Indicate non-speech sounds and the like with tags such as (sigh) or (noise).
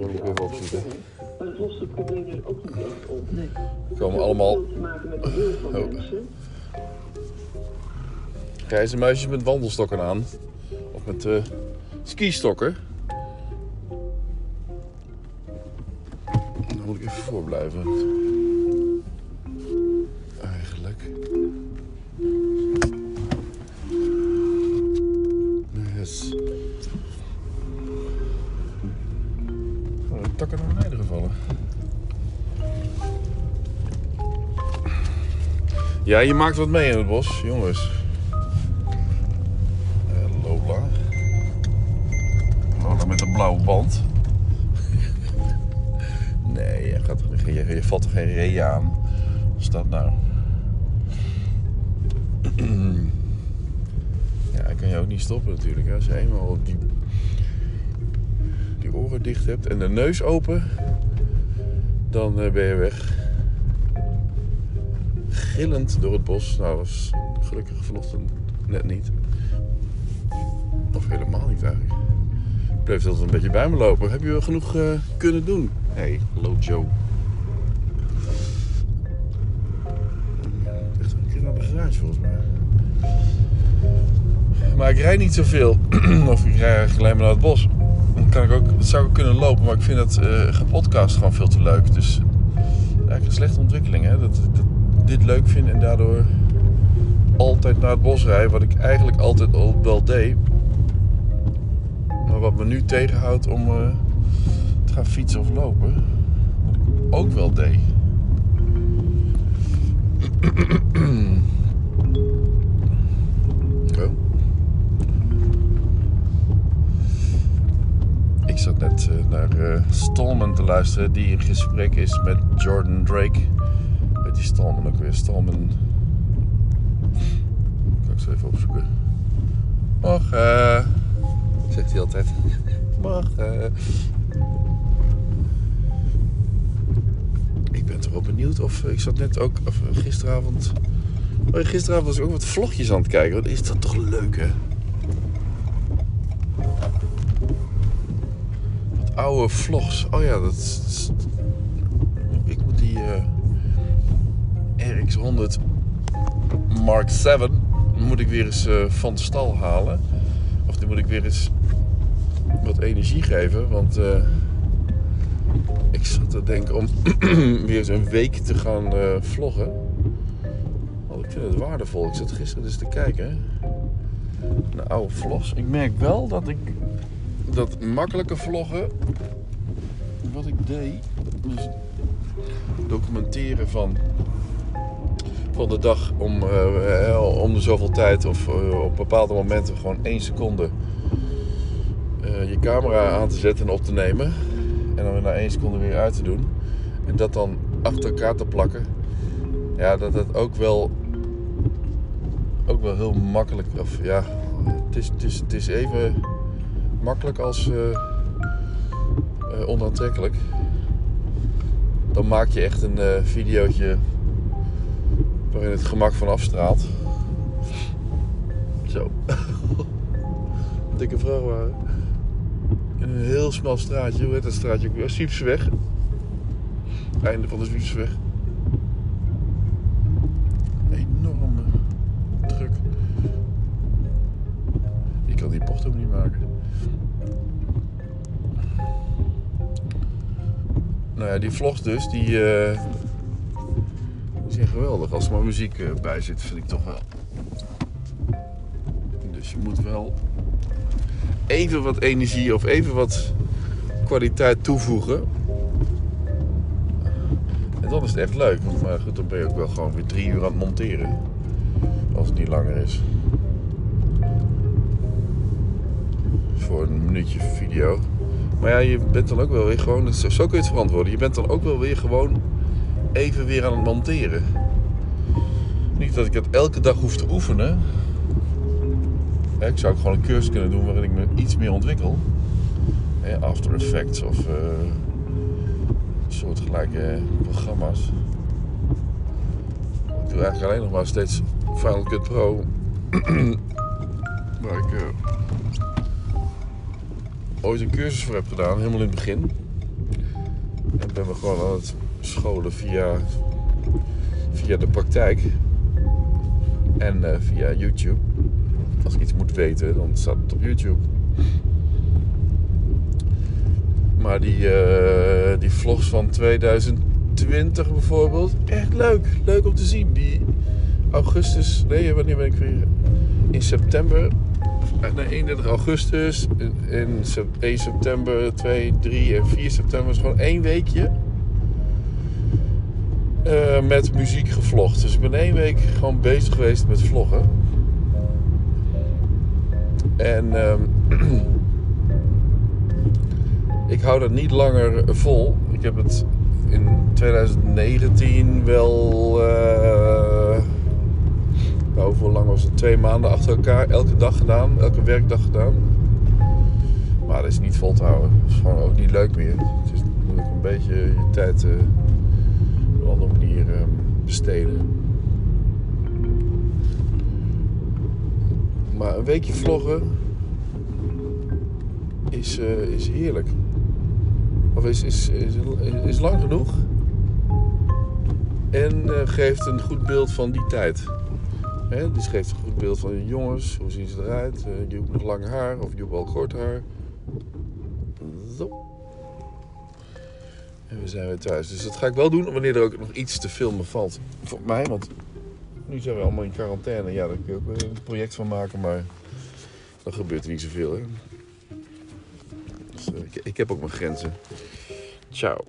Dat moet ik even opzoeken. Maar het lost het probleem dus ook niet echt op. Nee. Komen allemaal Het heeft te maken met de wil van Oh. mensen. grijze muisjes met wandelstokken aan. Of met eh skistokken. Dan moet ik even voorblijven. Ja, je maakt wat mee in het bos, jongens. Eh, Lola. Lola met een blauwe band. (laughs) nee, je, gaat, toch- je, je valt er geen ree aan. Wat is dat nou? (clears throat) ja, ik kan je ook niet stoppen natuurlijk. hè. Als je eenmaal die, die oren dicht hebt en de neus open, dan eh, ben je weg. Gillend door het bos. Nou, dat was gelukkig vanochtend net niet. Of helemaal niet eigenlijk. Ik bleef altijd een beetje bij me lopen. Heb je wel genoeg eh, kunnen doen? Hé, hey, hallo Joe. Echt een keer naar de garage volgens mij. Maar ik rijd niet zoveel. (clears throat) of ik rijd eigenlijk alleen maar naar het bos. Dan kan ik ook, dat zou ik kunnen lopen, maar ik vind dat eh gepodcast gewoon veel te leuk. Dus eigenlijk een slechte ontwikkeling, hè? Dat, dat dit leuk vind en daardoor altijd naar het bos rijden, wat ik eigenlijk altijd al wel deed. Maar wat me nu tegenhoudt om eh, te gaan fietsen of lopen, wat ik ook wel deed. Naar eh, Stallman te luisteren, die in gesprek is met Jordan Drake. Weet die Stallman ook weer? Stallman. Kan ik zo even opzoeken. Morgen. Zegt hij altijd. Morgen. Ik ben toch wel benieuwd of ik zat net ook, of eh, gisteravond. Oh, gisteravond was ik ook wat vlogjes aan het kijken. Wat is dat toch leuk, hè? Oude vlogs. Oh ja, dat. Ik moet die eh, RX100 Mark 7 moet ik weer eens eh, van de stal halen. Of die moet ik weer eens wat energie geven. Want eh, ik zat te denken om (clears throat) weer eens een week te gaan vloggen. Want ik vind het waardevol. Ik zat gisteren dus te kijken naar oude vlogs. Ik merk wel dat ik dat makkelijke vloggen, wat ik deed, dus documenteren van, van de dag om, eh, eh, om de zoveel tijd of eh, op bepaalde momenten gewoon één seconde je camera aan te zetten en op te nemen. En dan weer na één seconde weer uit te doen. En dat dan achter elkaar te plakken. Ja, dat dat ook wel, ook wel heel makkelijk, of ja, het is, het is, het is even makkelijk als eh, eh, onaantrekkelijk. Dan maak je echt een eh videootje waarin het gemak van afstraalt. Zo. (laughs) Dikke vrachtwagen. In een heel smal straatje. Hoe heet dat straatje? Siepseweg. Einde van de Siepseweg. Nou ja, die vlogs dus, die, die zijn geweldig. Als er maar muziek eh, bij zit, vind ik toch wel. Dus je moet wel even wat energie of even wat kwaliteit toevoegen. En dan is het echt leuk. Maar goed, dan ben je ook wel gewoon weer drie uur aan het monteren. Als het niet langer is. Voor een minuutje video. Maar ja, je bent dan ook wel weer gewoon, zo zo kun je het verantwoorden. Je bent dan ook wel weer gewoon even weer aan het monteren. Niet dat ik het elke dag hoef te oefenen. Ik zou ook gewoon een cursus kunnen doen waarin ik me iets meer ontwikkel. After Effects of eh soortgelijke programma's. Ik doe eigenlijk alleen nog maar steeds Final Cut Pro. (clears throat) waar ik eh, ooit een cursus voor heb gedaan, helemaal in het begin. ben me gewoon aan het scholen via, via de praktijk. En eh, via YouTube. Als ik iets moet weten, dan staat het op YouTube. Maar die, eh, die vlogs van 2020 bijvoorbeeld, echt leuk. Leuk om te zien. Die augustus, nee, wanneer ben ik weer? In september, eh, nee, 31 augustus, in, in sep- 1 september, 2, 3 en 4 september. is gewoon één weekje eh, met muziek gevlogd. Dus ik ben één week gewoon bezig geweest met vloggen. En ehm, (clears throat) ik hou dat niet langer vol. Ik heb het in 2019 wel. eh nou, hoeveel lang was het? Twee maanden achter elkaar, elke dag gedaan, elke werkdag gedaan. Maar dat is niet vol te houden. Dat is gewoon ook niet leuk meer. Het is moet ook een beetje je tijd eh, op een andere manier eh, besteden. Maar een weekje vloggen is, eh, is heerlijk. Of is, is, is, is lang genoeg. En eh, geeft een goed beeld van die tijd. Dus geeft een goed beeld van jongens. Hoe zien ze eruit? Uh, Joep nog lang haar of Joep al kort haar. Zo. En we zijn weer thuis. Dus dat ga ik wel doen wanneer er ook nog iets te filmen valt. Voor mij, want nu zijn we allemaal in quarantaine. Ja, daar kun je ook een project van maken, maar dan gebeurt er niet zoveel. Hè? Dus, eh, ik, ik heb ook mijn grenzen. Ciao.